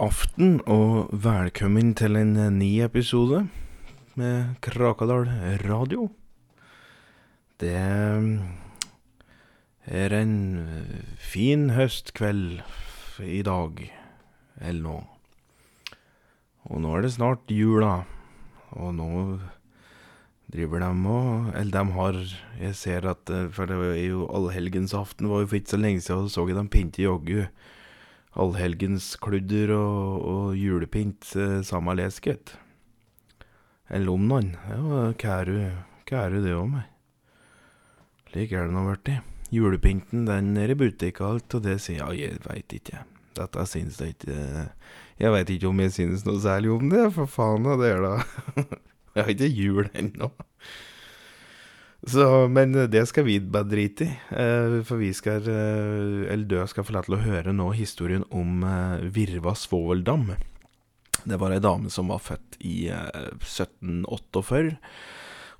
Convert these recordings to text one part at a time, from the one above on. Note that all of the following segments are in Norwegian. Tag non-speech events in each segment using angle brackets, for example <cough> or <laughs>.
Aften og velkommen til en ny episode med Krakadal radio. Det er en fin høstkveld i dag, eller nå. Og nå er det snart jula. Og nå driver de og Eller de har Jeg ser at For det er jo allhelgensaften var jo for ikke så lenge siden, og så jeg de pynte joggu allhelgenskludder og, og julepynt eh, samme lesket. Eller om noen. Ja, kæru, kæru det òg, meg. Slik er det nå blitt. Julepynten den er i butikk og alt, og det sier jeg, jeg veit ikke. Dette syns jeg ikke Jeg veit ikke om jeg syns noe særlig om det, for faen det er da <laughs> Jeg har ikke jul ennå. Så, men det skal vi bare drite i. Eh, for vi skal eh, Eller du skal få lov til å høre nå historien om eh, Virva svoveldam. Det var ei dame som var født i 1748.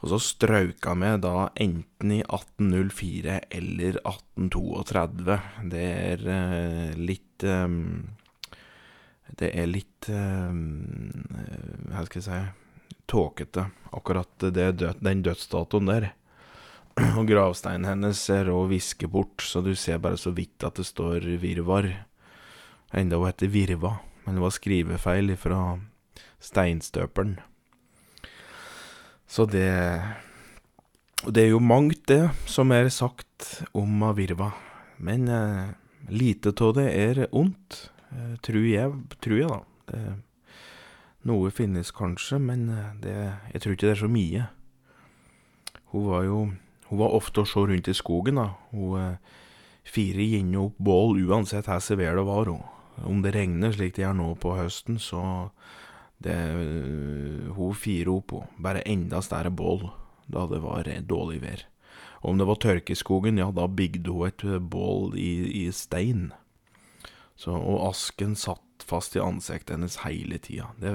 Og så strauka med da enten i 1804 eller 1832. Det er litt Det er litt Hva skal jeg si Tåkete, akkurat det, den dødsdatoen der. <clears throat> Og gravsteinen hennes er rå visket bort, så du ser bare så vidt at det står Virvar. Enda hun heter Virva, men det var skrivefeil fra steinstøperen. Så det Og Det er jo mangt, det, som er sagt om Virva. Men eh, lite av det er ondt, eh, tror jeg, tror jeg da. Det, noe finnes kanskje, men eh, det, jeg tror ikke det er så mye. Hun var jo hun var ofte å se rundt i skogen, da. Hun eh, firer gjerne opp bål uansett hvor sevær det var. Hun. Om det regner slik det gjør nå på høsten, så det uh, Hun firer opp hun. bare enda større bål da det var dårlig vær. Og om det var tørke i skogen, ja, da bygde hun et bål i, i stein. Så, og asken satt fast i ansiktet hennes hele tida. Det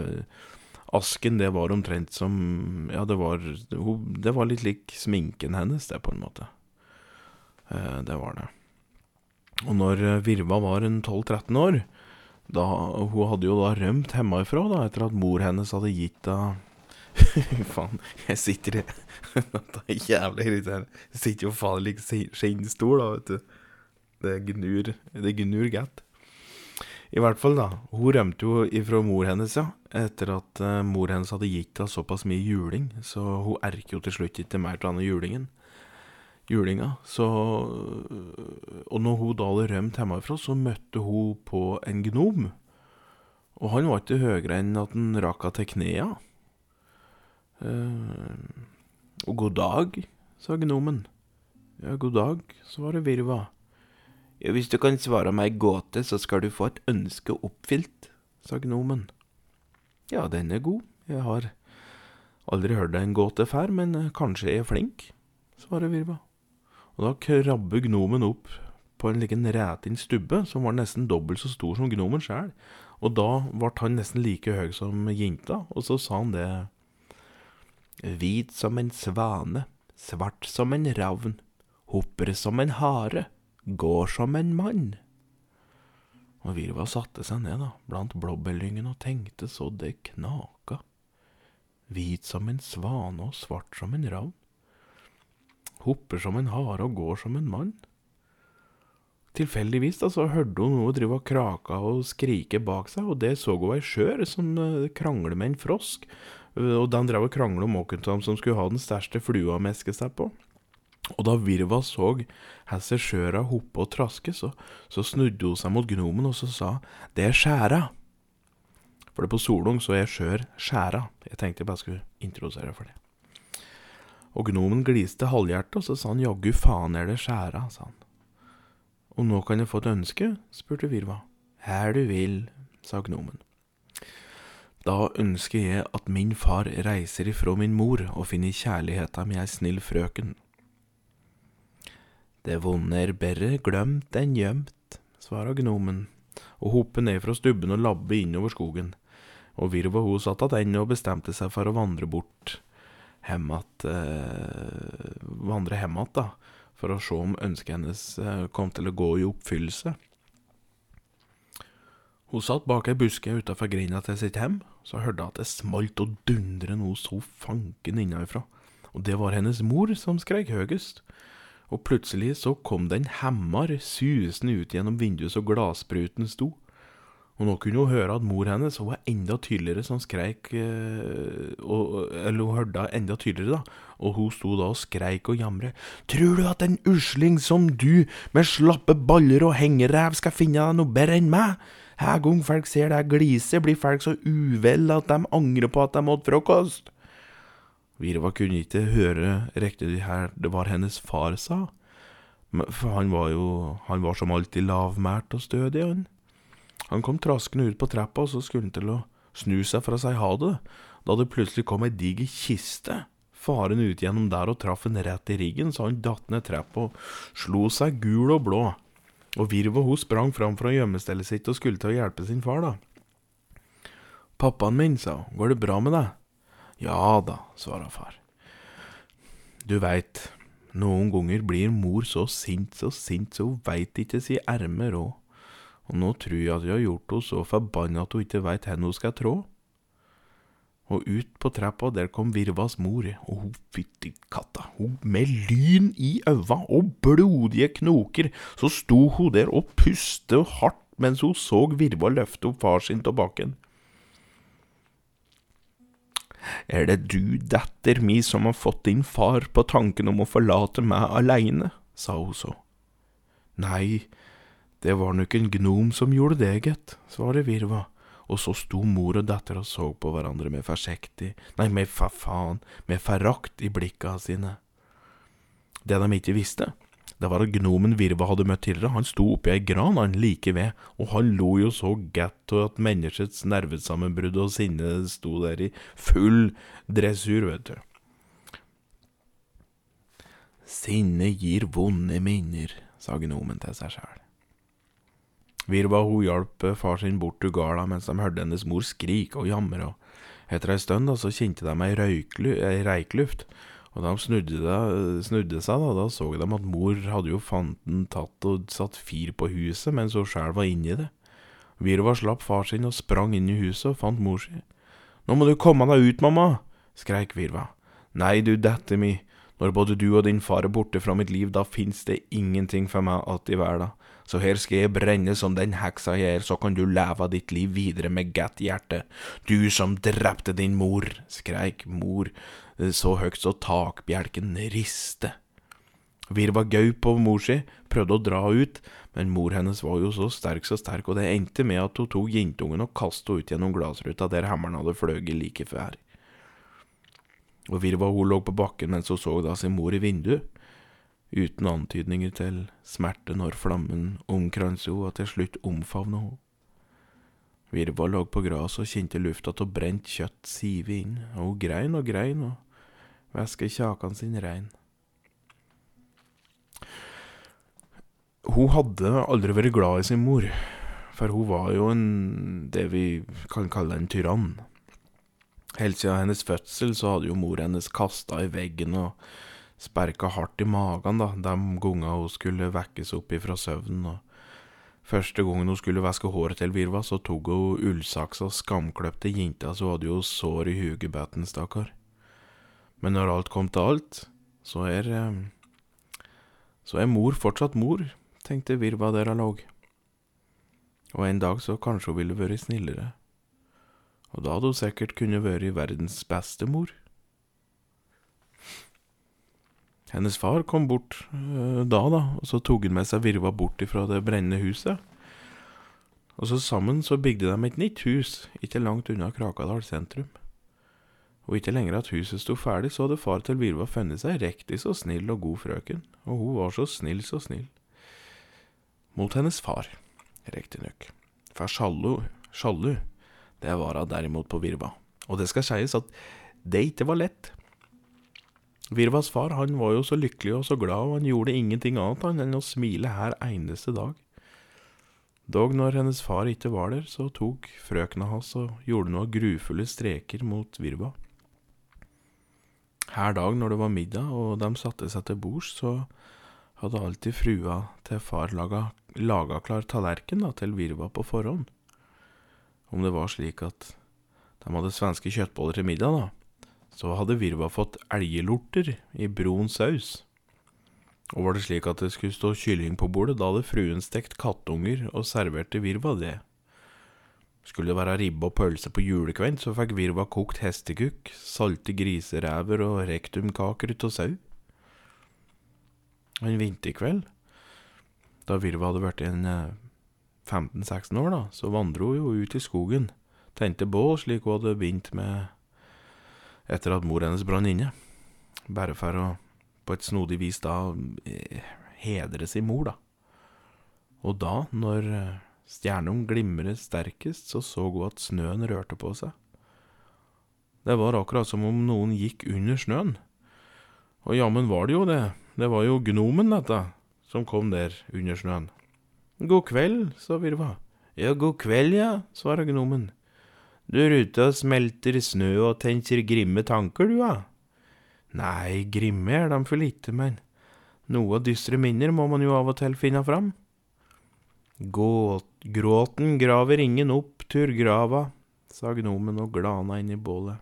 Asken, det var omtrent som Ja, det var, det var litt lik sminken hennes, det, på en måte. Eh, det var det. Og når eh, Virva var en 12-13 år da, Hun hadde jo da rømt hjemmefra da, etter at mor hennes hadde gitt henne <laughs> Faen, jeg sitter i <laughs> Dette er jævlig irriterende. Jeg sitter jo faen i skinnstol, da, vet du. Det gnur, det gnur godt. I hvert fall, da. Hun rømte jo ifra mor hennes, ja. Etter at uh, mor hennes hadde gitt henne såpass mye juling. Så hun erker jo til slutt ikke mer av denne julingen. Julinga. Så Og når hun da hadde rømt hjemmefra, så møtte hun på en gnom. Og han var ikke høyere enn at han rakk henne til knea. Uh, og god dag, sa gnomen. Ja, god dag, svarer Virva. Hvis du kan svare meg gåte, så skal du få et ønske oppfylt, sa gnomen. Ja, den er god, jeg har aldri hørt en gåte før, men kanskje jeg er flink, svarer Virva. Og da krabber gnomen opp på en liten rætin stubbe som var nesten dobbelt så stor som gnomen sjæl, og da ble han nesten like høy som jenta, og så sa han det. Hvit som en svane, svart som en ravn, hopper som en hare går som en mann. Og Virva satte seg ned da, blant blåbærlyngen og tenkte så det knaka. Hvit som en svane og svart som en ravn. Hopper som en hare og går som en mann. Tilfeldigvis da, så hørte hun noe drive og kraka og skrike bak seg, og det så hun ei skjør som uh, krangler med en frosk, uh, og den drev og krangla om hvem som skulle ha den største flua å meske seg på. Og da Virva så skjøra hoppe og traske, så, så, snudde hun seg mot gnomen og så sa det er skjæra. For det på Solung så er skjør skjæra. Jeg tenkte jeg bare skulle introdusere for det. Og gnomen gliste halvhjertet, og så sa han jaggu faen er det skjæra, sa han. Og nå kan jeg få et ønske? spurte Virva. Her du vil, sa gnomen. Da ønsker jeg at min far reiser ifra min mor og finner kjærligheta med ei snill frøken. Det vonde er berre glemt enn gjemt, svara gnomen, og hopper ned fra stubben og labber innover skogen. Og Virva ho satt attende og bestemte seg for å vandre bort hem eh, Vandre att, da, for å se om ønsket hennes eh, kom til å gå i oppfyllelse. Hun satt bak ei buske utafor grinda til sitt hjem, så hørte hun at det smalt og dundret noe så fanken innenfra, og det var hennes mor som skreik høyest. Og plutselig så kom det en hemmar susende ut gjennom vinduet så glasspruten sto. Og nå kunne hun høre at mor hennes hun var enda tydeligere som skreik eh, og, Eller hun hørte enda tydeligere, da. Og hun sto da og skreik og jamre. Tror du at en usling som du, med slappe baller og hengeræv, skal finne deg noe bedre enn meg? Hver gang folk ser deg glise, blir folk så uvel at de angrer på at de åt frokost. Virva kunne ikke høre riktig det her det var hennes far sa, for han var jo, han var som alltid lavmælt og stødig, han. Han kom traskende ut på trappa, og så skulle han til å snu seg for å si ha det, da det plutselig kom ei diger kiste farende ut gjennom der og traff han rett i riggen, så han datt ned trappa og slo seg gul og blå. Og Virva hun sprang fram fra gjemmestellet sitt og skulle til å hjelpe sin far, da. Pappaen min, sa hun, går det bra med deg? Ja da, svarer far. Du veit, noen ganger blir mor så sint, så sint, så hun veit ikke si erme råd. Og nå tror jeg at jeg har gjort henne så forbanna at hun ikke veit hvor hun skal trå. Og ut på trappa, der kom Virvas mor, og hun fytti katta, hun med lyn i øva og blodige knoker, så sto hun der og puste hardt mens hun så Virva løfte opp far sin til bakken. Er det du, datter mi, som har fått din far på tanken om å forlate meg aleine? sa hun så. Nei, det var nok en gnom som gjorde det, gitt, svarer Virva, og så sto mor og datter og så på hverandre med forsiktig, nei, med fa faen, med forakt i blikka sine. Det de ikke visste, det var at gnomen Virva hadde møtt tidligere, han sto oppi ei gran han like ved, og han lo jo så godt av at menneskets nervesammenbrudd og sinne sto der i full dressur, vet du. Sinne gir vonde minner, sa gnomen til seg sjæl. Virva hun hjalp far sin bort til garda mens de hørte hennes mor skrike og jamre, og etter ei stund da, så kjente de ei, ei reikluft, og da de snudde, da, snudde seg, da, da så de at mor hadde jo fanten tatt og satt fyr på huset mens hun sjæl var inni det. Virva slapp far sin og sprang inn i huset og fant mor si. Nå må du komme deg ut, mamma, skreik Virva. Nei, du dette mi, når både du og din far er borte fra mitt liv, da fins det ingenting for meg att i verden, så her skal jeg brenne som den heksa jeg er, så kan du leve ditt liv videre med godt hjerte. Du som drepte din mor, skreik mor så høyt så takbjelken riste. Virva gaup på mor si, prøvde å dra ut, men mor hennes var jo så sterk så sterk, og det endte med at hun tok jentungen og kastet henne ut gjennom glassruta der hammeren hadde fløyet like før og Virva hun lå på bakken mens hun så da sin mor i vinduet, uten antydninger til smerte når flammen omkranset henne og til slutt omfavnet henne. Virva lå på gresset og kjente lufta av brent kjøtt sive inn, og hun grein og grein og væsket kjakene sine rein. Hun hadde aldri vært glad i sin mor, for hun var jo en, det vi kan kalle en tyrann. Helt siden hennes fødsel så hadde jo mor hennes kasta i veggen og sperka hardt i magen da, de gangene hun skulle vekkes opp ifra søvnen. og Første gangen hun skulle væske håret til Virva, så tok hun ullsaks og skamkløpte jenta, så hadde jo sår i hugebøtten, stakkar. Men når alt kom til alt, så er eh, Så er mor fortsatt mor, tenkte Virva der hun lå. Og en dag så kanskje hun ville vært snillere og da hadde hun sikkert kunnet vært verdens beste mor. Hennes far kom bort øh, da, da, og så tok han med seg Virva bort ifra det brennende huset. Og så sammen så bygde de et nytt hus, ikke langt unna Krakadal sentrum. Og ikke lenger at huset sto ferdig, så hadde far til Virva funnet seg riktig så snill og god frøken, og hun var så snill, så snill. Mot hennes far, riktignok. For sjalu, sjalu det var hun derimot på Virva. Og det skal sies at det ikke var lett. Virvas far han var jo så lykkelig og så glad, og han gjorde ingenting annet enn å smile hver eneste dag. Dog når hennes far ikke var der, så tok frøkna hans og gjorde noen grufulle streker mot Virva. Her dag når det var middag og de satte seg til bords, så hadde alltid frua til far laga, laga klar tallerken da, til Virva på forhånd. om det var slik at de hadde svenske kjøttboller til middag, da, så hadde Virva fått elgelorter i brun saus. Og var det slik at det skulle stå kylling på bordet, da hadde fruen stekt kattunger og serverte Virva det. Skulle det være ribbe og pølse på julekveld, så fikk Virva kokt hestekukk, salte griseræver og rektumkaker av sau. En vinterkveld, da Virva hadde vært en 15-16 år, da, så vandret hun jo ut i skogen, tente bål slik hun hadde begynt med etter at mor hennes brann inne, bare for å på et snodig vis da hedre sin mor, da. Og da, når stjernene glimret sterkest, så så hun at snøen rørte på seg. Det var akkurat som om noen gikk under snøen. Og jammen var det jo det, det var jo gnomen, dette, som kom der under snøen. God kveld, sa Virva. Ja, god kveld, ja, svarer gnomen. Du er ute og smelter snø og tenker grimme tanker, du, ja? Nei, grimme er de for lite, men noe dystre minner må man jo av og til finne fram. Gåt, gråten graver ingen opp tur grava, sa gnomen og glana inn i bålet.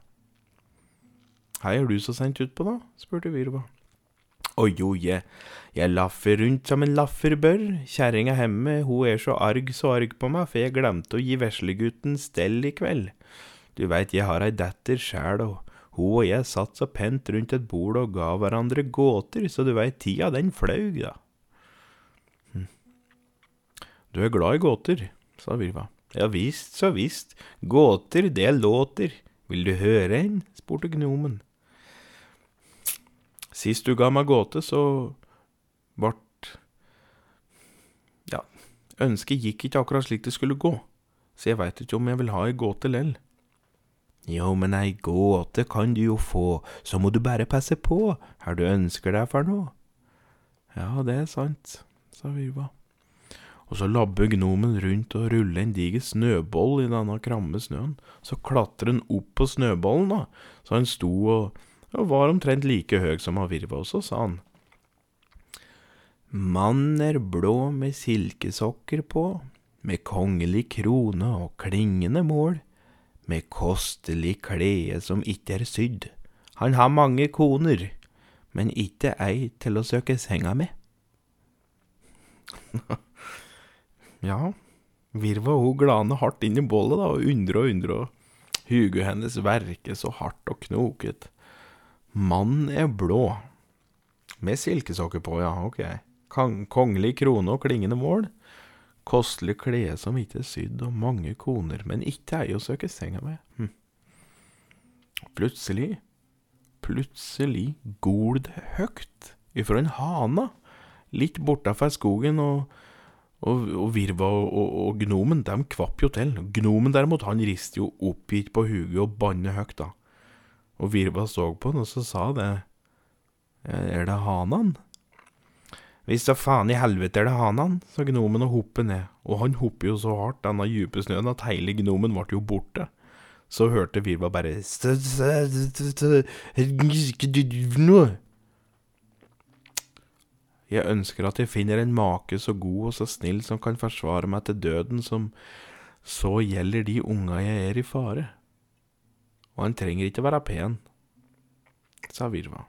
Hei er du så sent utpå, da? spurte Virva. Å jo, jeg, jeg laffer rundt som en laffer bør, kjerringa hemme, hun er så arg så arg på meg, for jeg glemte å gi veslegutten stell i kveld. Du veit, jeg har ei datter sjæl, og hun og jeg satt så pent rundt et bord og ga hverandre gåter, så du veit, tida den flaug, da. Du er glad i gåter, sa Virva. Ja visst, så visst, gåter, det låter. Vil du høre en? spurte gnomen. Sist du ga meg gåte, så vart Ja, ønsket gikk ikke akkurat slik det skulle gå, så jeg veit ikke om jeg vil ha ei gåte lell. Jo, men ei gåte kan du jo få, så må du bare passe på her du ønsker deg for noe. Ja, det er sant, sa Virva. Og så labber gnomen rundt og ruller en diger snøboll i denne kramme snøen. Så klatrer han opp på snøbollen, da, så han sto og og var omtrent like høy som Avirva, og så sa han. Mann er blå med silkesokker på, med kongelig krone og klingende mål, med kostelig klede som ikke er sydd. Han har mange koner, men ikke ei til å søke senga med. <laughs> ja, Virva hun glane hardt inn i bålet da, og undre og undre, og huget hennes verker så hardt og knoket. Mannen er blå. Med silkesokker på, ja, ok. Kong kongelig krone og klingende mål. Kostelig klede som ikke er sydd, og mange koner, men ikke ei å søke senga med. Hm. Plutselig, plutselig gol det høgt ifra en hana, litt bortafor skogen, og, og, og Virva og, og, og, gnomen, de kvapp jo til. Gnomen derimot, han riste jo oppgitt på huget og banne høgt, da. Og Virva så på han, og så sa det Er det hanan? Hvis da faen i helvete er det hanan, sa gnomen og hoppet ned, og han hopper jo så hardt, denne dype snøen, at hele gnomen ble jo borte. Så hørte Virva bare Jeg ønsker at jeg finner en make så god og så snill som kan forsvare meg til døden, som så gjelder de unga jeg er i fare og han trenger ikke være pen, sa Virva.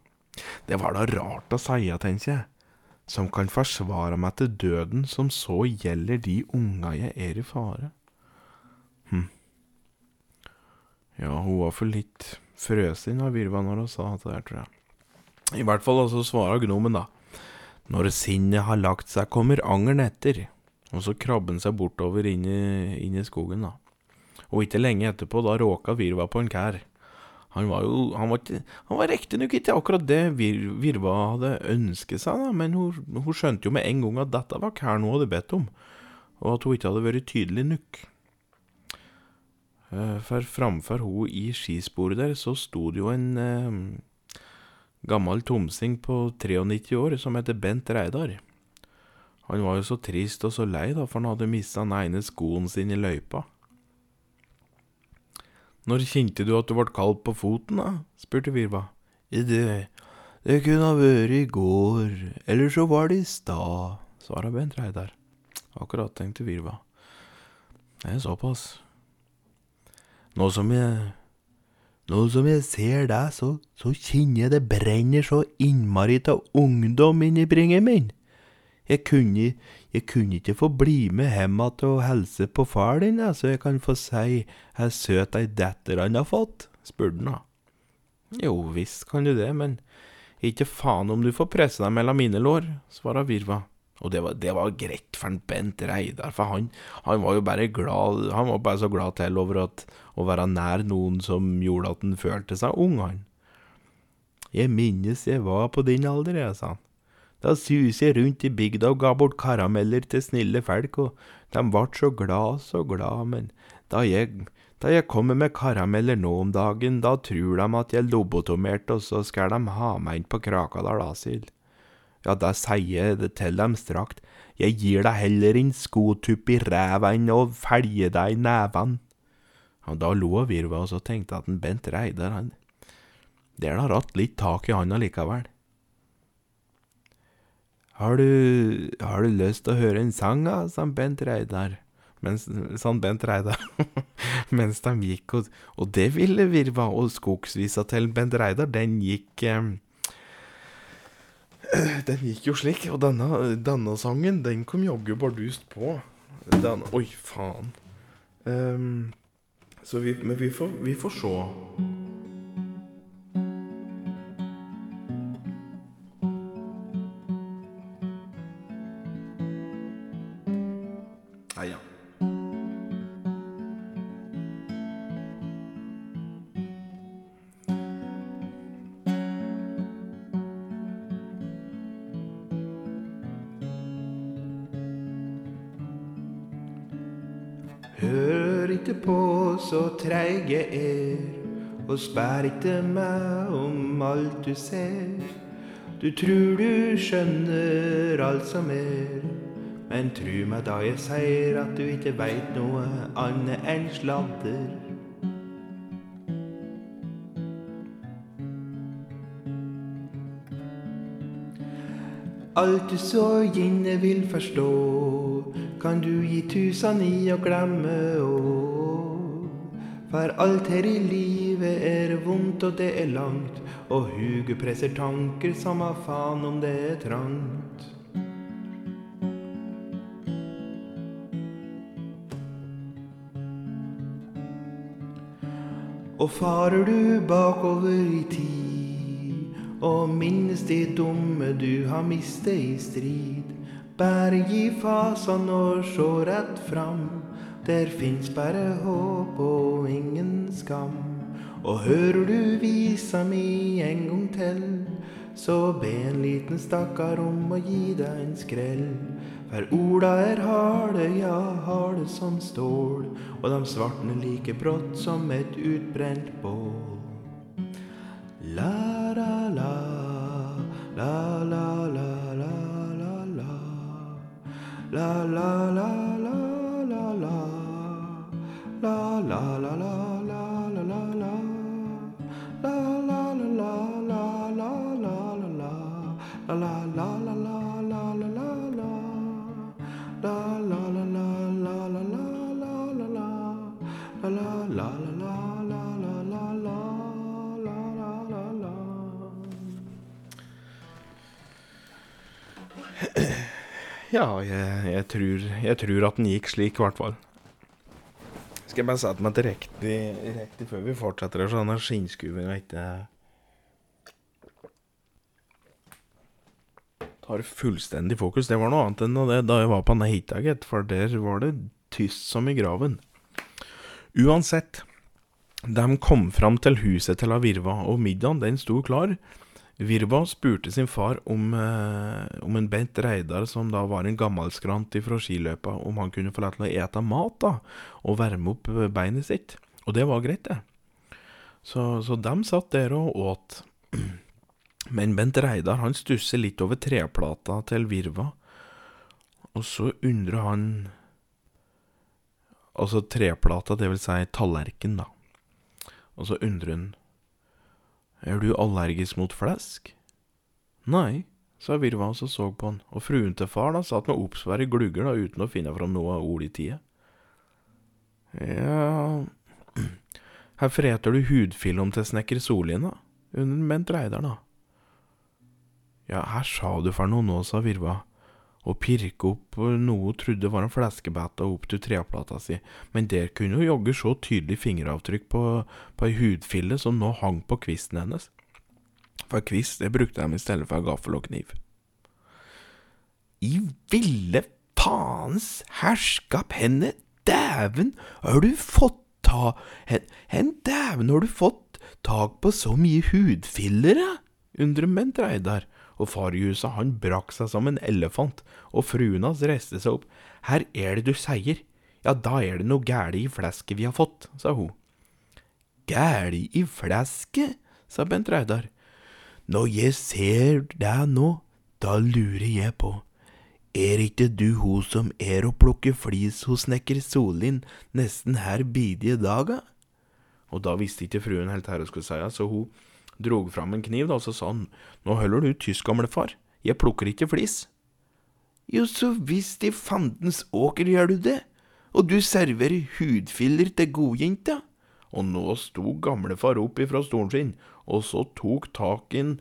Det var da rart å si, tenker jeg, som kan forsvare meg til døden, som så gjelder de unga jeg er i fare. Hm. Ja, hun var for litt frøsen av Virva når hun sa det der, tror jeg. I hvert fall, så svarer gnomen, da. Når sinnet har lagt seg, kommer angeren etter. Og så krabber han seg bortover inn i, inn i skogen, da. Og ikke lenge etterpå, da råka Virva på en kær. Han var jo Han var, han var riktignok ikke akkurat det Vir, Virva hadde ønsket seg, da, men hun, hun, skjønte jo med en gang at dette var kæren hun hadde bedt om, og at hun ikke hadde vært tydelig nok. Eh, for framfor hun i skisporet der, så sto det jo en eh, gammel tomsing på 93 år som heter Bent Reidar. Han var jo så trist og så lei, da, for han hadde mista den ene skoen sin i løypa. Når kjente du at du ble kald på foten, da? spurte Virva. Det, det kunne ha vært i går, eller så var det i stad, svara Bent Reidar. Akkurat, tenkte Virva. Det er såpass. Nå som jeg Nå som jeg ser deg, så, så kjenner jeg det brenner så innmari av ungdom inni bringen min. Jeg kunne, jeg kunne ikke få bli med hjem igjen og hilse på far din, så jeg kan få si hvor søt ei datter han har fått, spurte han. Jo visst kan du det, men ikke faen om du får presse deg mellom mine lår, svarer Virva. Og det var, det var greit for en Bent Reidar, for han, han, var jo bare glad Han var bare så glad til over at, å være nær noen som gjorde at han følte seg ung, han. Jeg minnes jeg var på din alder, jeg, sa han. Da suste jeg rundt i bygda og ga bort karameller til snille folk, og de ble så glad, så glad, men da jeg, da jeg kommer med karameller nå om dagen, da tror de at jeg lobotomerte, og så skal de ha meg inn på Krakadal asyl. Ja, da sier jeg til dem strakt, jeg gir deg heller en skotupp i ræva enn å felge deg i neven. Og da lo Virva, og tenkte at en Bent Reidar, han Det har da ratt litt tak i han allikevel. Har du, har du lyst til å høre en sang, da, sa Bent Reidar. Mens, sånn Bent Reidar. <laughs> Mens de gikk, og, og det ville Virva, og skogsvisa til Bent Reidar, den gikk eh, <clears throat> Den gikk jo slik, og denne, denne sangen, den kom jaggu bardust på. Denne, oi, faen. Um, så vi, men vi får, vi får se. Hør ikke på så treige er, og spær ikke meg om alt du ser. Du trur du skjønner alt som er, men tru meg da jeg sier at du ikke veit noe annet enn sladder. Alt du så gjerne vil forstå, kan du gi tusen i å glemme òg. For alt her i livet er vondt og det er langt, og huget presser tanker samme faen om det er trangt. Og farer du bakover i tid og minnes de dumme du har mistet i strid, bare gi fasan og sjå rett fram. Der fins bare håp og ingen skam. Og hører du visa mi en gang til, så be en liten stakkar om å gi deg en skrell. For orda er harde, ja, harde som stål, og de svartner like brått som et utbrent bål. La Ja, jeg, jeg, tror, jeg tror at den gikk slik, i hvert fall. Skal jeg bare sette meg til riktig, før vi fortsetter, så denne skinnskuvingen ikke tar fullstendig fokus. Det var noe annet enn det da jeg var på gitt, for der var det tyst som i graven. Uansett, de kom fram til huset til Avirva, og middagen den sto klar. Virva spurte sin far om, eh, om en Bent Reidar, som da var en gammelskrant fra skiløypa, om han kunne få lov til å ete mat da, og varme opp beinet sitt. Og det var greit, det. Så, så de satt der og åt. <clears throat> Men Bent Reidar han stusser litt over treplata til Virva, og så undrer han Altså treplata, det vil si tallerken, da. Og så undrer han Er du allergisk mot flesk? Nei, sa Virva og så på han, og fruen til far da satt med oppsvære glugger da uten å finne fram noe ord i tide. Ja <clears throat> Her eter du hudfilm til snekker Sollien, da? Under Bent Reidar, da. Ja, her sa du for noe nå, sa Virva, og pirke opp noe hun trodde var en fleskebete opp til treplata si, men der kunne hun jaggu så tydelig fingeravtrykk på, på ei hudfille som nå hang på kvisten hennes. For kvist, det brukte de i stedet for gaffel og kniv. I ville faens herskap, henne dæven har du fått ta hen, hen dæven har du fått tak på så mye hudfiller, da? undrer Bent Reidar, og farhuset han brakk seg som en elefant, og fruen hans reiste seg opp. Her er det du sier, ja, da er det noe gæli i flesket vi har fått, sa hun. Gæli i flesket, sa Bent Reidar. Når jeg ser deg nå, da lurer jeg på, er ikke du hun som er å plukke flis hos snekker Sollien nesten her bidige daga? Og da visste ikke fruen helt hva hun skulle si, så hun drog fram en kniv da, og så sa han, nå holder du tysk, gamlefar, jeg plukker ikke flis. Jo, så visst i fandens åker gjør du det, og du serverer hudfiller til godjenta. Og nå sto gamlefar opp ifra stolen sin, og så tok tak inn,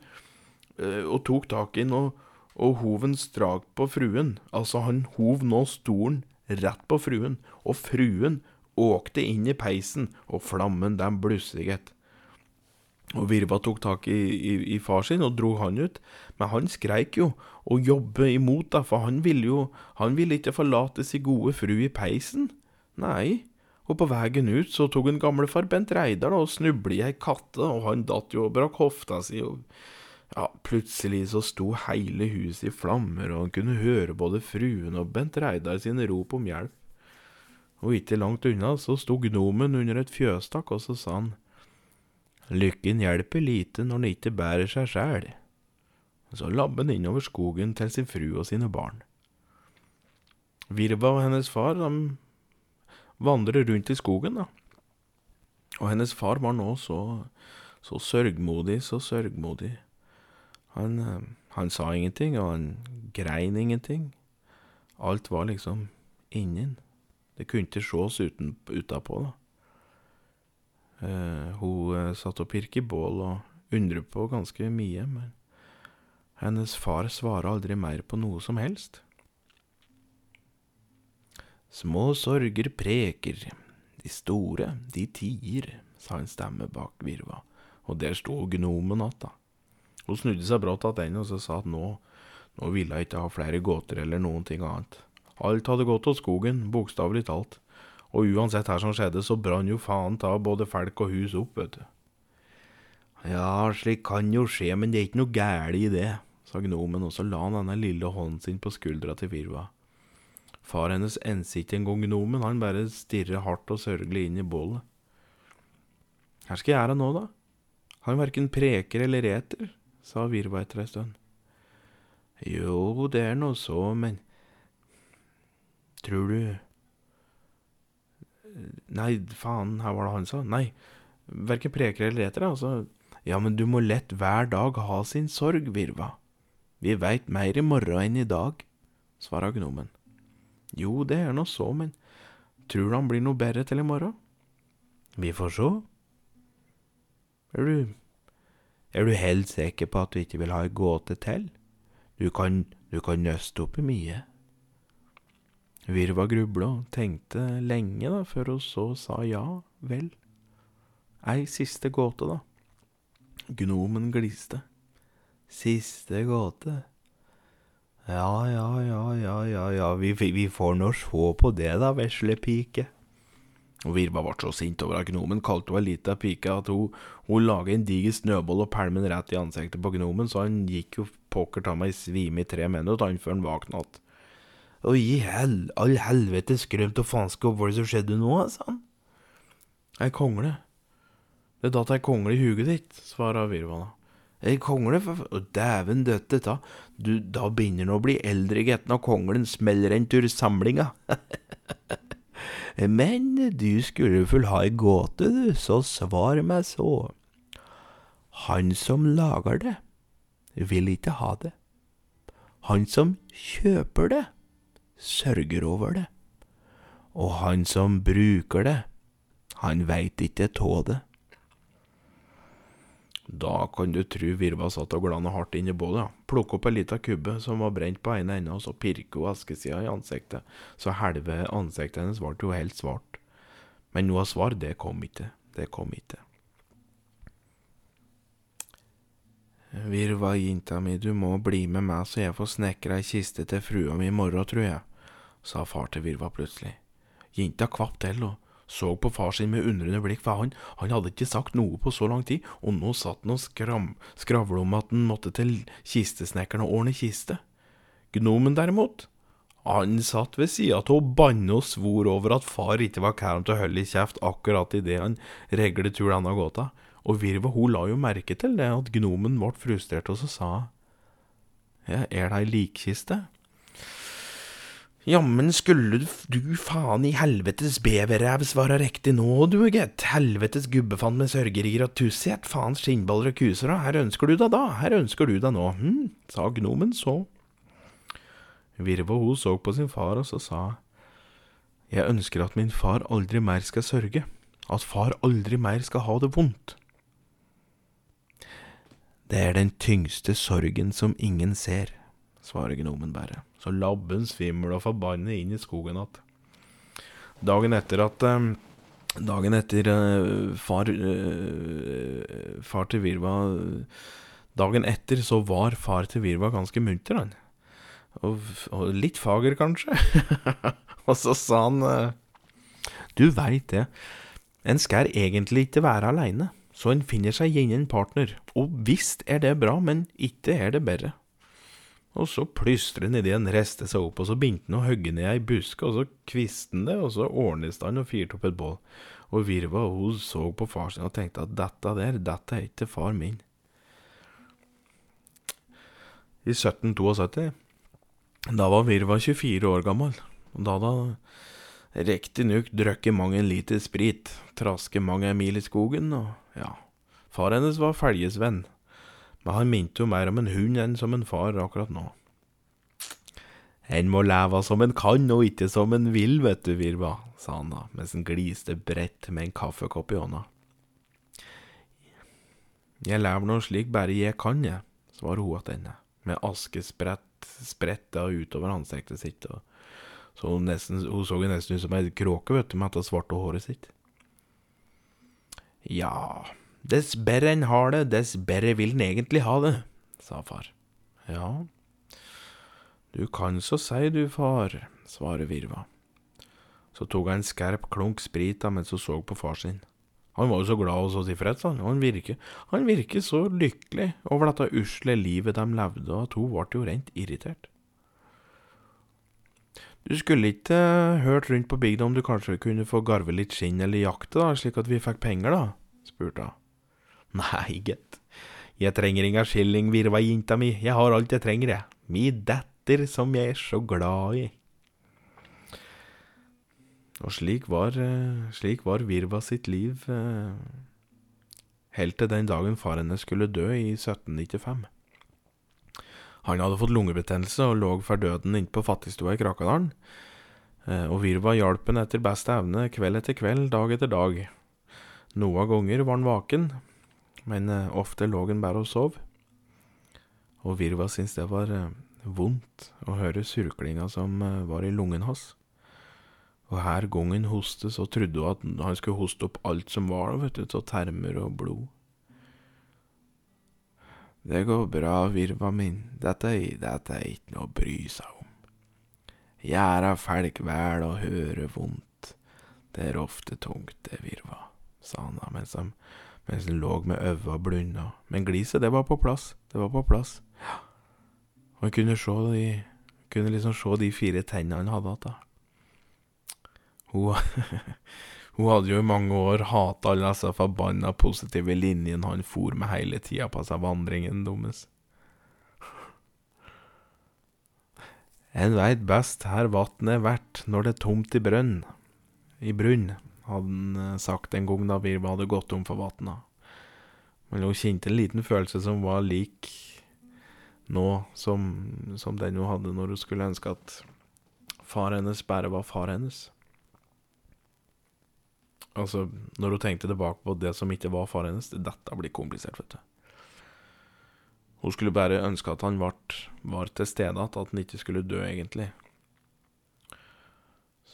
og tok tak inn og og hoven strak på fruen. Altså, han hov nå stolen rett på fruen, og fruen åkte inn i peisen, og flammen den blusset. Og Virva tok tak i, i, i, far sin og dro han ut, men han skreik jo og jobbe imot, da, for han ville jo han ville ikke forlate sin gode fru i peisen. Nei, og på veien ut så tok en gamlefar Bent Reidar og snublet i ei katte, og han datt jo og brakk hofta si. og ja, plutselig så sto hele huset i flammer, og han kunne høre både fruen og Bent Reidar sine rop om hjelp. Og ikke langt unna så sto gnomen under et fjøstakk, og så sa han, Lykken hjelper lite når den ikke bærer seg sjæl. Så labber han innover skogen til sin fru og sine barn. Virva og hennes far de vandrer rundt i skogen, da. Og hennes far var nå så, så sørgmodig, så sørgmodig. Han, eh, han, sa ingenting, og han grein ingenting. Alt var liksom innen. Det kunne ikke ses uten, utapå, da. Uh, hun uh, satt og pirket bål og undret på ganske mye, men hennes far svarer aldri mer på noe som helst. Små sorger preker, de store, de tier, sa en stemme bak virva, og der sto gnomen att, da. Hun snudde seg brått tilbake og så sa at nå, nå ville hun ikke ha flere gåter eller noen ting annet. Alt hadde gått til skogen, bokstavelig talt, og uansett hva som skjedde, så brann jo faen ta både folk og hus opp, vet du. Ja, slik kan jo skje, men det er ikke noe galt i det, sa gnomen, og så la han denne lille hånden sin på skuldra til Virva. Far hennes enste ikke engang gnomen, han bare stirrer hardt og sørgelig inn i bålet. Hva skal jeg gjøre nå, da? Han verken preker eller eter, sa Virva etter ei stund. Jo, det er nå så, men Tror du Nei, faen, her var det han sa. Nei, verken preker eller eter, altså. Ja, men du må lett hver dag ha sin sorg, Virva. Vi veit mer i morgen enn i dag, svarer gnomen. Jo, det er nå så, men tror du han blir noe bedre til i morgen? Vi får sjå. Er du er du helt sikker på at du ikke vil ha ei gåte til? Du kan, du kan nøste opp i mye. Virva grubla og tenkte lenge da, før hun så sa ja vel. Ei siste gåte, da. Gnomen gliste. Siste gåte. Ja, ja, ja, ja, ja, ja, vi, vi får nå se på det da, vesle pike. Og Virva ble så sint over at gnomen kalte henne ei lita pike at hun, hun laga en diger snøball og pælma den rett i ansiktet på gnomen, så han gikk jo pokker ta meg i svime i tre minutter han før han våkna igjen. Og gi hel, all helvetes skrømt og faenskap, hva det som skjedde nå, sa han. Ei kongle. Det datt ei kongle i huget ditt, svarer Virvana. Ei kongle, for dæven døtte ta, du, da begynner han å bli eldre gitt, og konglen smeller en tur samlinga. <laughs> Men du skulle vel ha ei gåte, du, så svar meg så. Han som lager det, vil ikke ha det. Han som kjøper det, sørger over det. Og han som bruker det, Han veit ikke tå det. Da kan du tru Virva satt og glana hardt inn i bålet. Ja. Plukka opp ei lita kubbe som var brent på ene enden, og så pirka hun askesida i ansiktet, så halve ansiktet hennes ble jo helt svart. Men noe svar, det kom ikke. Det kom ikke. Virva, jinta mi, du må bli med meg så jeg får snekra ei kiste til frua mi i morgen, tror jeg, sa far til Virva plutselig. Jenta kvapp til og så på far sin med undrende blikk, for han, han hadde ikke sagt noe på så lang tid, og nå satt han og skram, skravla om at han måtte til kistesnekkeren og ordne kiste. Gnomen derimot, han satt ved sida av og banne og svor over at far ikke var kæren til å holde i kjeft akkurat idet han reglet hadde gått gåta, og Virva hun la jo merke til det at gnomen ble frustrert, og så sa ja, er det ei likkiste? Jammen skulle du faen i helvetes beverræv svare riktig nå, du, gitt. Helvetes gubbefann med sørgerier og tussighet, faens skinnballer og kuser. Her ønsker du deg da, her ønsker du deg nå, hm, sa gnomen så. Virva hun så på sin far, og så sa Jeg ønsker at min far aldri mer skal sørge, at far aldri mer skal ha det vondt. Det er den tyngste sorgen som ingen ser, svarer gnomen bare så labben svimmel og forbannet inn i skogen att. Dagen etter at um, Dagen etter uh, far uh, Far til Virva Dagen etter så var far til Virva ganske munter, han. Og, og litt fager, kanskje. <laughs> og så sa han Du veit det, en skal egentlig ikke være aleine, så en finner seg gjerne en partner. Og visst er det bra, men ikke er det bedre. Og så plystret idet han reste seg opp, og så begynte han å hogge ned ei busk, og så kviste han det, og så ordnet han og fyrte opp et bål. Og Virva hun så på far sin og tenkte at dette der, dette er ikke far min. I 1772, da var Virva 24 år gammel, og da hadde han riktignok drukket mange liter sprit, trasket mange mil i skogen, og ja, far hennes var felgesvenn men han minte jo mer om en hund enn som en far akkurat nå. En må leve som en kan, og ikke som en vil, vet du, Virva, sa han da, mens han gliste bredt med en kaffekopp i hånda. Jeg lever nå slik bare jeg kan, jeg, svarer hun attende, med askesprett spretta utover ansiktet sitt, og så hun, nesten, hun så nesten ut som ei kråke, vet du, med dette svarte håret sitt. Ja, Dess bedre en har det, dess bedre vil en egentlig ha det, sa far. Ja, du kan så si du, far, svarer Virva. Så tok han en skerp klunk sprit da mens hun så på far sin. Han var jo så glad og så tilfreds, han, han virker, han virker så lykkelig over dette usle livet de levde, at hun ble jo rent irritert. Du skulle ikke hørt rundt på bygda om du kanskje kunne få garve litt skinn eller jakte, da, slik at vi fikk penger, da? spurte hun. Nei, gitt. Jeg trenger inga skilling, virva jenta mi, jeg har alt jeg trenger, jeg. Mi datter som jeg er så glad i. Og slik var, eh, slik var Virva sitt liv eh, helt til den dagen far hennes skulle dø i 1795. Han hadde fått lungebetennelse og lå for døden inne på fattigstua i Krakadalen. Eh, og Virva hjalp han etter beste evne kveld etter kveld, dag etter dag. Noen ganger var han vaken, men eh, ofte lå han bare og sov. Og Virva syntes det var eh, vondt å høre surklinga som var i lungen hans. Og her gangen hoste, så trodde hun at han skulle hoste opp alt som var vet du, av termer og blod. Det går bra, Virva min, dette, dette er ikke noe å bry seg om. Gjerda folk vel og høre vondt, det er ofte tungt, det, Virva, sa han da mens han mens han lå med øva blunda. Men gliset, det var på plass. Det var på plass. Ja. Han kunne se de Kunne liksom se de fire tennene han hadde igjen. Hun, <laughs> hun hadde jo i mange år hata alle disse forbanna positive linjene han for med hele tida på seg vandringen dummes. En veit best her vatnet er verdt når det er tomt i brønn. I brunn hadde han eh, sagt en gang da Virva hadde gått om for vatna. Men hun kjente en liten følelse som var lik nå som, som den hun hadde når hun skulle ønske at far hennes bare var far hennes. Altså, når hun tenkte tilbake på det som ikke var far hennes Dette blir komplisert, vet du. Hun skulle bare ønske at han var, var til stede at han ikke skulle dø, egentlig.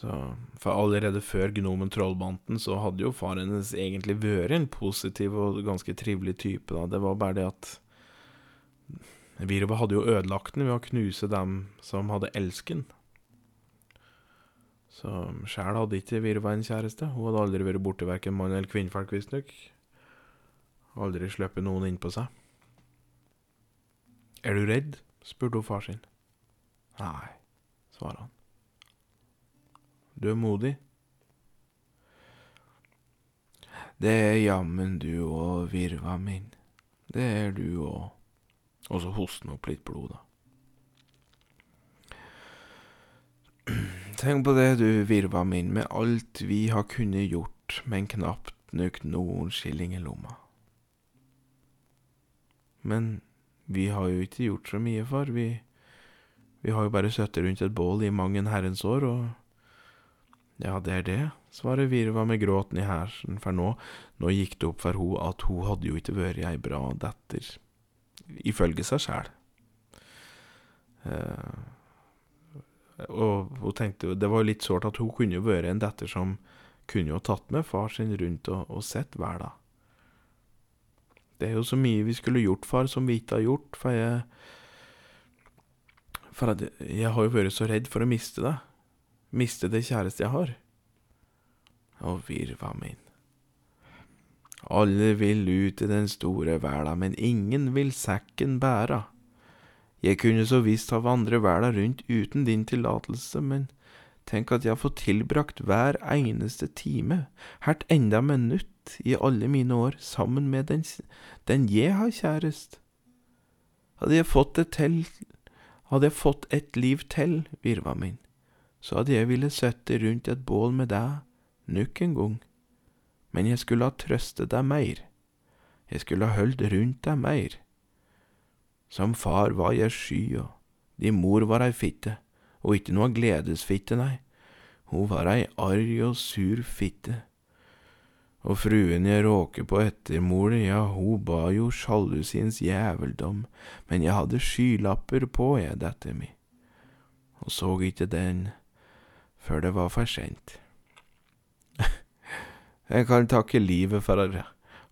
Så, for allerede før Gnomen Trollbanten så hadde jo far hennes egentlig vært en positiv og ganske trivelig type. da. Det var bare det at Virva hadde jo ødelagt den ved å knuse dem som hadde elsken. Så sjæl hadde ikke Virva en kjæreste. Hun hadde aldri vært borte verken mann eller kvinnfolk, visstnok. Aldri sluppet noen innpå seg. Er du redd? spurte hun far sin. Nei, svarer han. Du er modig. Det er jammen du òg, Virva min. Det er du òg. Og så hoster han opp litt blod, da. Tenk på det, du virva min, med alt vi har kunnet gjort, men knapt nok noen skilling i lomma. Men vi har jo ikke gjort så mye, far. Vi, vi har jo bare sittet rundt et bål i mang en herrens år, og ja, det er det, svarer Virva med gråten i hersen, for nå, nå gikk det opp for hun at hun hadde jo ikke vært ei bra datter, ifølge seg sjæl. Eh, og hun tenkte jo, det var litt sårt at hun kunne jo vært en datter som kunne jo tatt med far sin rundt og, og sett verda. Det er jo så mye vi skulle gjort, far, som vi ikke har gjort, for jeg For at jeg har jo vært så redd for å miste deg. Miste det kjæreste jeg har. Å, virva min. Alle vil ut i den store verda, men ingen vil sekken bæra. Jeg kunne så visst ha vandret verda rundt uten din tillatelse, men tenk at jeg har fått tilbrakt hver eneste time, hvert enda minutt i alle mine år, sammen med den, den jeg har kjærest. Hadde jeg fått det til, hadde jeg fått et liv til, virva min, så hadde jeg ville sitte rundt et bål med deg nok en gang, men jeg skulle ha trøstet deg mer, jeg skulle ha holdt rundt deg mer. Som far var jeg sky, og di mor var ei fitte, og ikke noe gledesfitte, nei, hun var ei arg og sur fitte. Og fruen jeg råker på ettermor, ja, hun ba jo sjalusiens jæveldom, men jeg hadde skylapper på, jeg, dette mi, og så ikke den før det var for sent. <laughs> jeg kan takke livet for det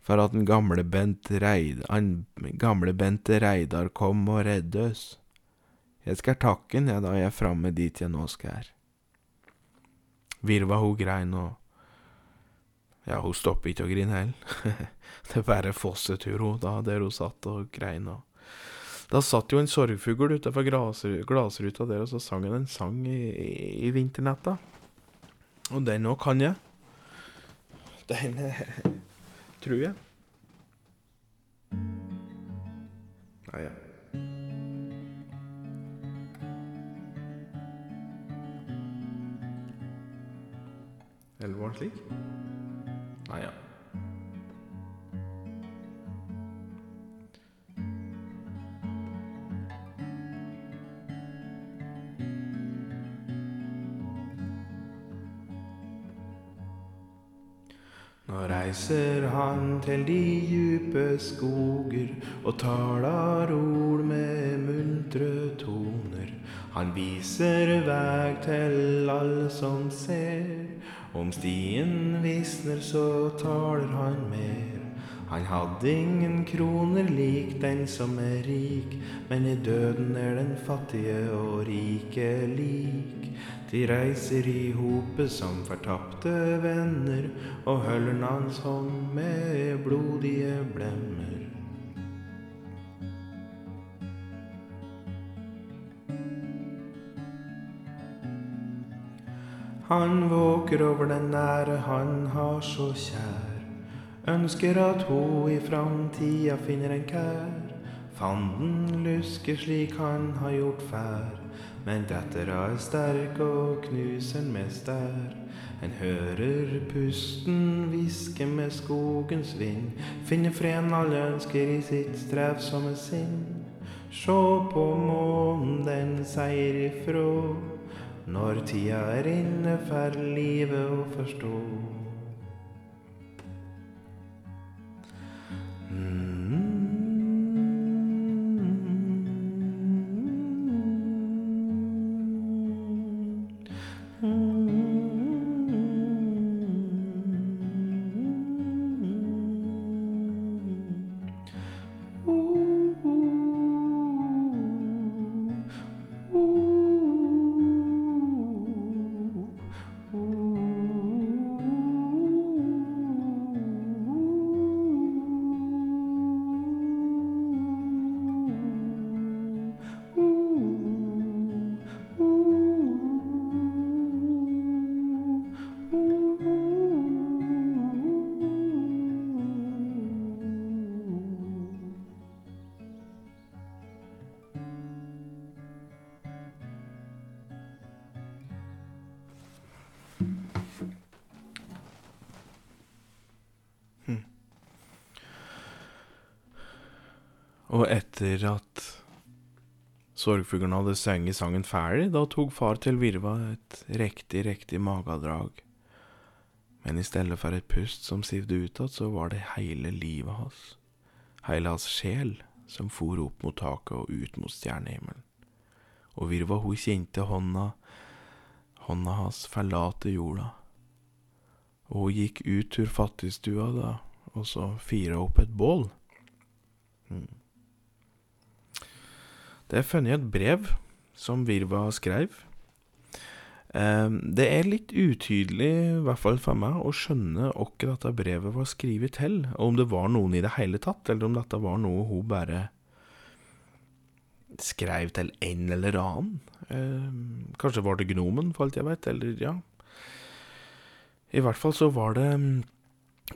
for at den gamle Bent Reid, han gamle Bente Reidar kom og redde oss. Jeg skal takke han, da jeg er framme dit jeg nå skal. Virva hun grein og Ja, hun stopper ikke å grine heller. <laughs> det bare fossetur, hun, da, der hun satt og grein og Da satt jo en sorgfugl utafor glassruta der, og så sang han en sang i, i, i vinternetta. Og den òg kan jeg. Den tror jeg. Ah, ja. Eller var det slik? Ah, ja. Nå reiser han til de djupe skoger og taler ord med muntre toner. Han viser veg til alle som ser. Om stien visner, så taler han mer. Han hadde ingen kroner lik den som er rik, men i døden er den fattige og rike lik. De reiser i hopet som fortapte venner, og høller hans hånd med blodige blemmer. Han våker over den nære han har så kjær. Ønsker at hun i framtida finner en kær. Fanden lusker slik han har gjort før. Men dattera er sterk og knuser mest der. En hører pusten hviske med skogens vind. Finner freden alle ønsker i sitt strevsomme sinn. Sjå på månen, den seier ifrå. Når tida er inne, for livet å forstå. Mm. Etter at sorgfuglen hadde sunget sangen ferdig, da tok far til Virva et riktig, riktig magedrag. Men i stedet for et pust som sivde utad, så var det hele livet hans, hele hans sjel, som for opp mot taket og ut mot stjernehimmelen. Og Virva, hun kjente hånda, hånda hans forlate jorda. Og hun gikk ut tur fattigstua da, og så fira opp et bål. Det er funnet et brev som Virva skrev. Um, det er litt utydelig, i hvert fall for meg, å skjønne hvem dette brevet var skrevet til, og om det var noen i det hele tatt, eller om dette var noe hun bare skrev til en eller annen. Um, kanskje var det Gnomen, for alt jeg vet, eller ja. I hvert fall så var det um,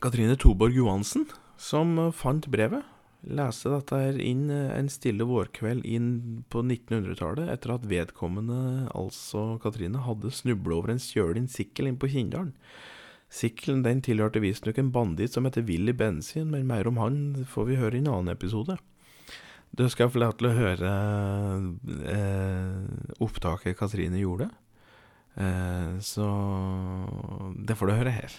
Katrine Toborg Johansen som fant brevet leste dette her inn eh, en stille vårkveld inn på 1900-tallet, etter at vedkommende, altså Katrine, hadde snubla over en stjålen sikkel inn på Kinndalen. Sikkelen den tilhørte visstnok en banditt som heter Willy Bensin, men mer om han får vi høre i en annen episode. Du skal få lov til å høre eh, opptaket Katrine gjorde. Eh, så det får du høre her.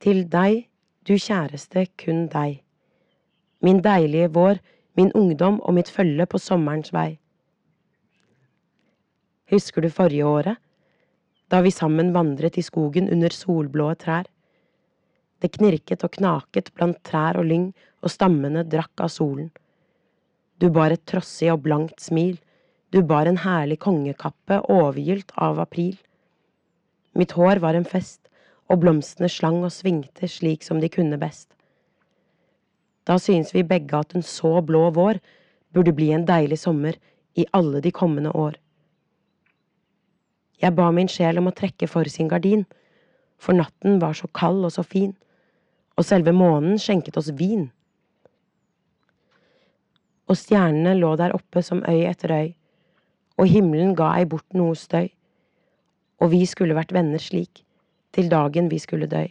Til deg, du kjæreste, kun deg. Min deilige vår, min ungdom og mitt følge på sommerens vei. Husker du forrige året, da vi sammen vandret i skogen under solblå trær? Det knirket og knaket blant trær og lyng, og stammene drakk av solen. Du bar et trossig og blankt smil, du bar en herlig kongekappe overgylt av april. Mitt hår var en fest, og blomstene slang og svingte slik som de kunne best. Da synes vi begge at en så blå vår burde bli en deilig sommer i alle de kommende år. Jeg ba min sjel om å trekke for sin gardin, for natten var så kald og så fin, og selve månen skjenket oss vin. Og stjernene lå der oppe som øy etter øy, og himmelen ga ei bort noe støy, og vi skulle vært venner slik til dagen vi skulle dø.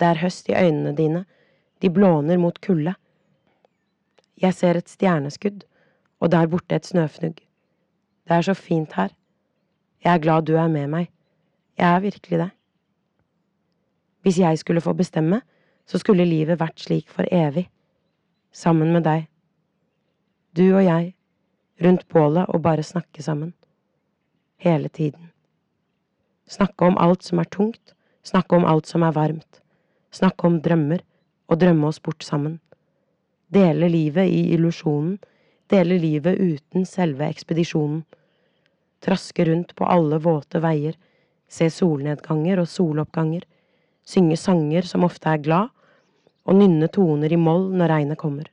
Det er høst i øynene dine, de blåner mot kulde. Jeg ser et stjerneskudd, og der borte et snøfnugg. Det er så fint her. Jeg er glad du er med meg. Jeg er virkelig det. Hvis jeg skulle få bestemme, så skulle livet vært slik for evig, sammen med deg. Du og jeg, rundt bålet og bare snakke sammen. Hele tiden. Snakke om alt som er tungt, snakke om alt som er varmt. Snakke om drømmer, og drømme oss bort sammen. Dele livet i illusjonen, dele livet uten selve ekspedisjonen. Traske rundt på alle våte veier, se solnedganger og soloppganger, synge sanger som ofte er glad, og nynne toner i moll når regnet kommer.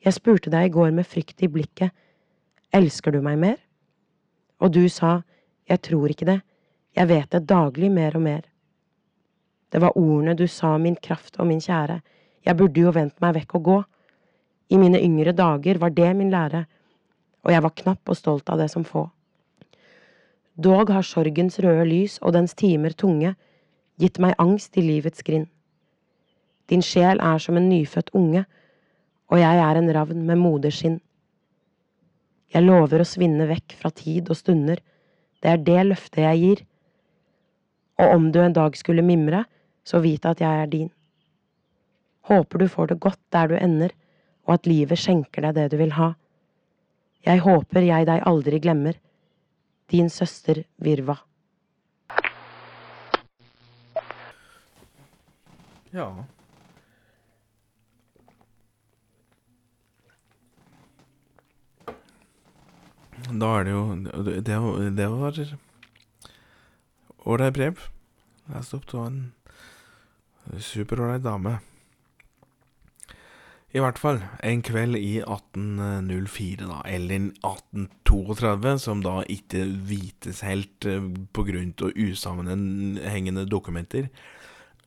Jeg spurte deg i går med frykt i blikket, elsker du meg mer? Og du sa, jeg tror ikke det, jeg vet det daglig mer og mer. Det var ordene du sa, min kraft og min kjære, jeg burde jo vendt meg vekk og gå. I mine yngre dager var det min lære, og jeg var knapp og stolt av det som få. Dog har sorgens røde lys og dens timer tunge gitt meg angst i livets grind. Din sjel er som en nyfødt unge, og jeg er en ravn med moderskinn. Jeg lover å svinne vekk fra tid og stunder, det er det løftet jeg gir. Og om du en dag skulle mimre, så vit at jeg er din. Håper du får det godt der du ender, og at livet skjenker deg det du vil ha. Jeg håper jeg deg aldri glemmer. Din søster Virva. Ja. Da er det jo Det, det var ålreit brev. Jeg opp av en superålreit dame. I hvert fall en kveld i 1804, da, eller 1832, som da ikke vites helt eh, på grunn av usammenhengende dokumenter.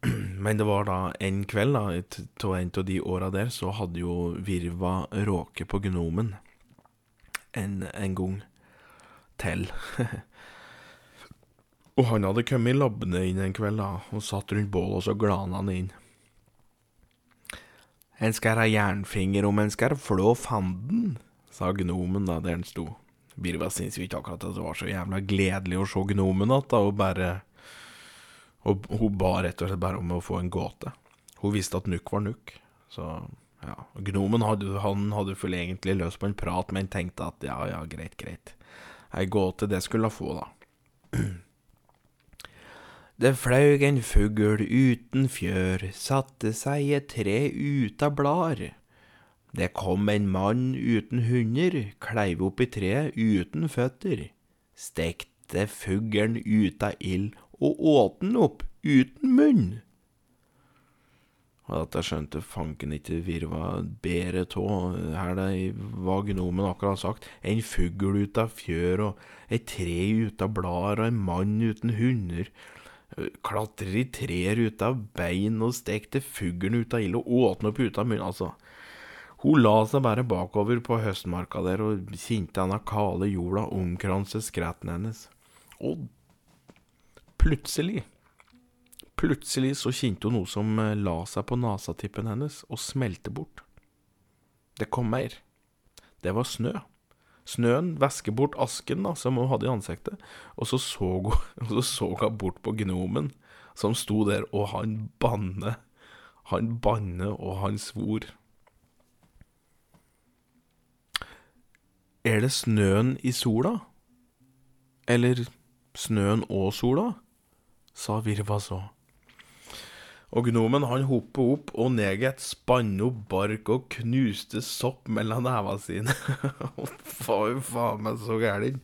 <clears throat> Men det var da en kveld, da, av en av de åra der, så hadde jo Virva råket på Gnomen en, en gang til. <laughs> Og han hadde kommet labbende inn en kveld da, og satt rundt bålet, og så glana han inn. En skal ha jernfinger om en skal flå fanden, sa gnomen da der han sto. Birva syntes ikke akkurat at det var så jævla gledelig å se gnomen igjen, og bare Og hun ba rett og slett bare om å få en gåte. Hun visste at Nuk var Nuk, så ja. Gnomen hadde, han hadde vel egentlig løst på en prat, men tenkte at ja, ja, greit, greit. Ei gåte, det skulle få, da. <clears throat> Det flaug en fugl uten fjør, satte seg i et tre uta blar. Det kom en mann uten hunder, kleiv opp i treet uten føtter. Stekte fuglen ut av ild og åt den opp uten munn. Og at jeg skjønte fanken ikke Virva bedre av her det hva gnomen akkurat har sagt. En fugl ut av fjør og et tre ut av blader og en mann uten hunder. Klatrer i trær ut av bein og stekte fuglen ut av ild og åt opp ut av munnen. Altså, hun la seg bare bakover på høstmarka der og kjente denne kale jorda omkranse skretten hennes. Og plutselig Plutselig så kjente hun noe som la seg på nasatippen hennes og smelte bort. Det kom mer. Det var snø. Snøen væsker bort asken da, som hun hadde i ansiktet, og så <laughs> så hun, så så hun bort på gnomen, som sto der, og han banne. Han banne, og han svor. Er det snøen i sola? Eller snøen og sola? sa Virva så. Og gnomen han hoppet opp og ned et spann opp bark og knuste sopp mellom nevene sine. <laughs> faen, faen meg så gæren.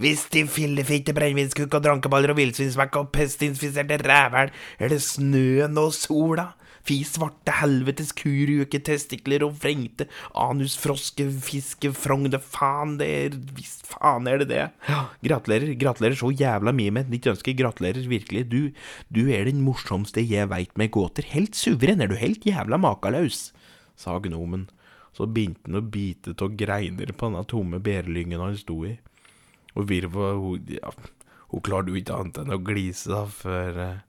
Hvis de fillefitte brennevinskukk og drankeballer og villsvinsvekk og pestinfiserte rævhæl, er det snøen og sola? Fy svarte helvetes kuruke, testikler og vrengte anusfroske, fiske, frogne, faen, det er visst faen er det det. Ja, gratulerer, gratulerer så jævla mye med et nytt ønske, gratulerer virkelig, du, du er den morsomste jeg veit med gåter, helt suveren, er du helt jævla makaløs, sa gnomen. Så begynte han å bite av greiner på denne tomme bærlyngen han sto i. Og Virva, hun, ja, hun klarte jo ikke annet enn å glise da, før eh,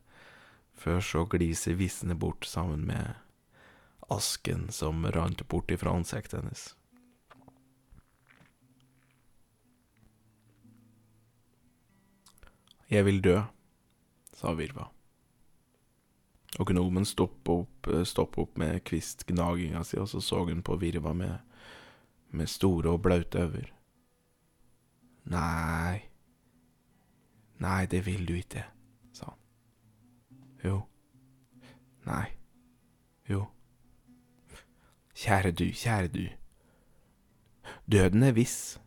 før så gliset visne bort sammen med asken som rant bort ifra ansiktet hennes. Jeg vil dø, sa Virva. Og gnomen stoppet opp, stoppet opp med kvistgnaginga si, og så så hun på Virva med, med store og blaute øyne. Nei, nei, det vil du ikke. Jo. Nei. Jo. Kjære du, kjære du. Døden er viss,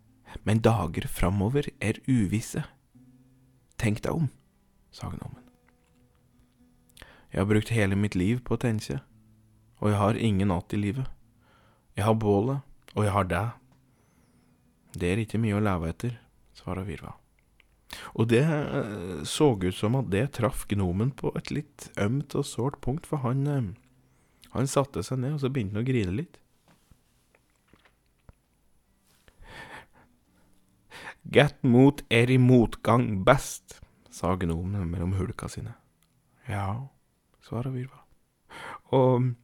men dager framover er uvisse. Tenk deg om, sa gnomen. Jeg har brukt hele mitt liv på å tenke, og jeg har ingen natt i livet. Jeg har bålet, og jeg har deg. Det er ikke mye å leve etter, svarer Virva. Og det eh, så ut som at det traff gnomen på et litt ømt og sårt punkt, for han, eh, han satte seg ned, og så begynte han å grine litt. Get mot er i motgang best, sa gnomen mellom hulka sine. Ja, svarer Virva. Og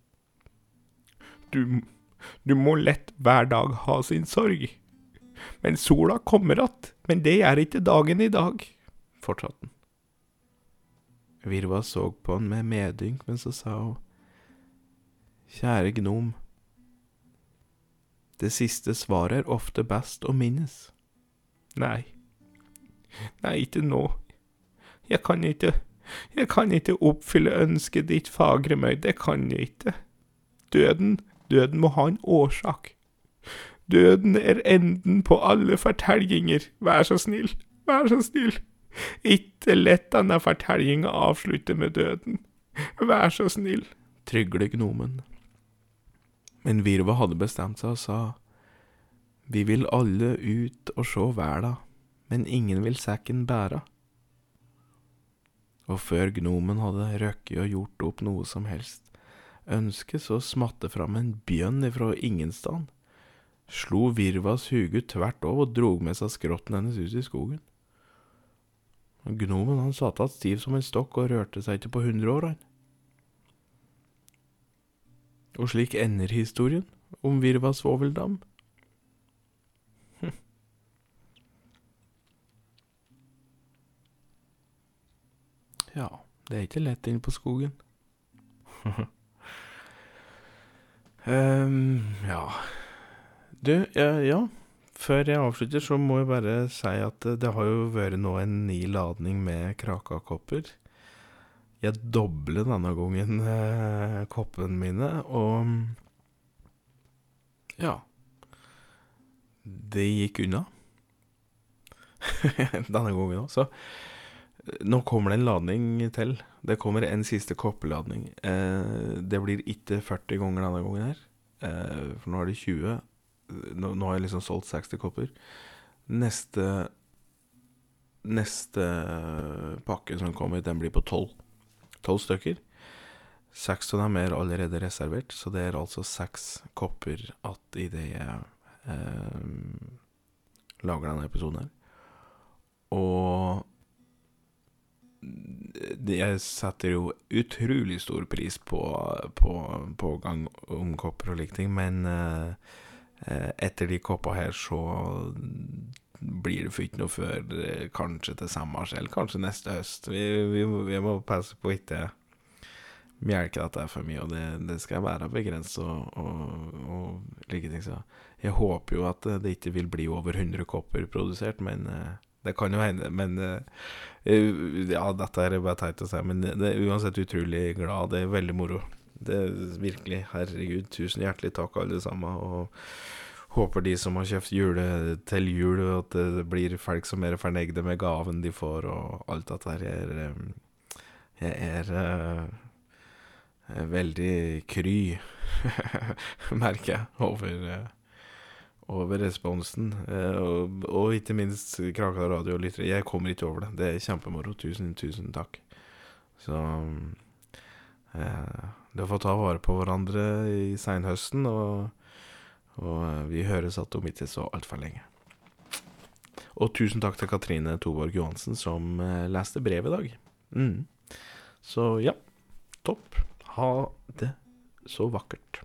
du, du må lett hver dag ha sin sorg. Men sola kommer att, men det er ikke dagen i dag, fortsatte han. Virva så på han med medynk, men så sa hun, Kjære gnom, det siste svaret er ofte best å minnes. Nei, nei, ikke nå. Jeg kan ikke, jeg kan ikke oppfylle ønsket ditt, fagre møy, det kan jeg ikke. Døden, døden må ha en årsak. Døden er enden på alle fortellinger, vær så snill, vær så snill. Ikke lett denne fortellinga avslutte med døden. Vær så snill, trygler gnomen. Men Virva hadde bestemt seg og sa, Vi vil alle ut og sjå verda, men ingen vil sekken bæra. Og før gnomen hadde røkket og gjort opp noe som helst, ønsket så smatte fram en bjønn ifra ingenstand slo Virvas huge tvert over og drog med seg skrotten hennes ut i skogen. Og Gnomen han satt igjen stiv som en stokk og rørte seg ikke på hundre år, han. Og slik ender historien om Virva svoveldam. <laughs> Ja, det er ikke lett inn på skogen. um, <laughs> ja Du, ja. Før jeg avslutter, så må jeg bare si at det, det har jo vært nå en ny ladning med Krakakopper. Jeg dobler denne gangen eh, koppene mine, og ja. Det gikk unna. <laughs> denne gangen òg, så nå kommer det en ladning til. Det kommer en siste koppeladning. Eh, det blir ikke 40 ganger denne gangen her, eh, for nå er det 20. Nå, nå har jeg liksom solgt 60 kopper. Neste Neste pakke som kommer, den blir på 12. 12 stykker. Seks av dem er allerede reservert, så det er altså seks kopper at i det jeg eh, lager denne episoden her. Og jeg setter jo utrolig stor pris på, på, på gang om kopper og like ting, men eh, etter de koppa her så blir det for ikke noe før eh, kanskje til sommers, eller kanskje neste høst. Vi, vi, vi må passe på ikke melke dette for mye, og det, det skal være begrenset og, og, og like ting. Så jeg håper jo at det ikke vil bli over 100 kopper produsert, men eh, det kan jo hende. Men eh, eh, ja, dette er bare teit å si, men det er uansett utrolig glad. Det er veldig moro. Det er virkelig, herregud, tusen hjertelig takk alle sammen. Og håper de som har kjøpt jule til jul, at det blir folk som er fornøyde med gaven de får, og alt dette her. Jeg er, jeg er eh, eh, veldig kry, <laughs> merker jeg, over eh, over responsen, og, og ikke minst Kraka Radio og lyttere. Jeg kommer ikke over det. Det er kjempemoro. Tusen, tusen takk. Så eh, Det får ta vare på hverandre i seinhøsten, og, og eh, vi høres at om ikke så altfor lenge. Og tusen takk til Katrine Toborg Johansen, som eh, leste brevet i dag. Mm. Så ja, topp. Ha det så vakkert.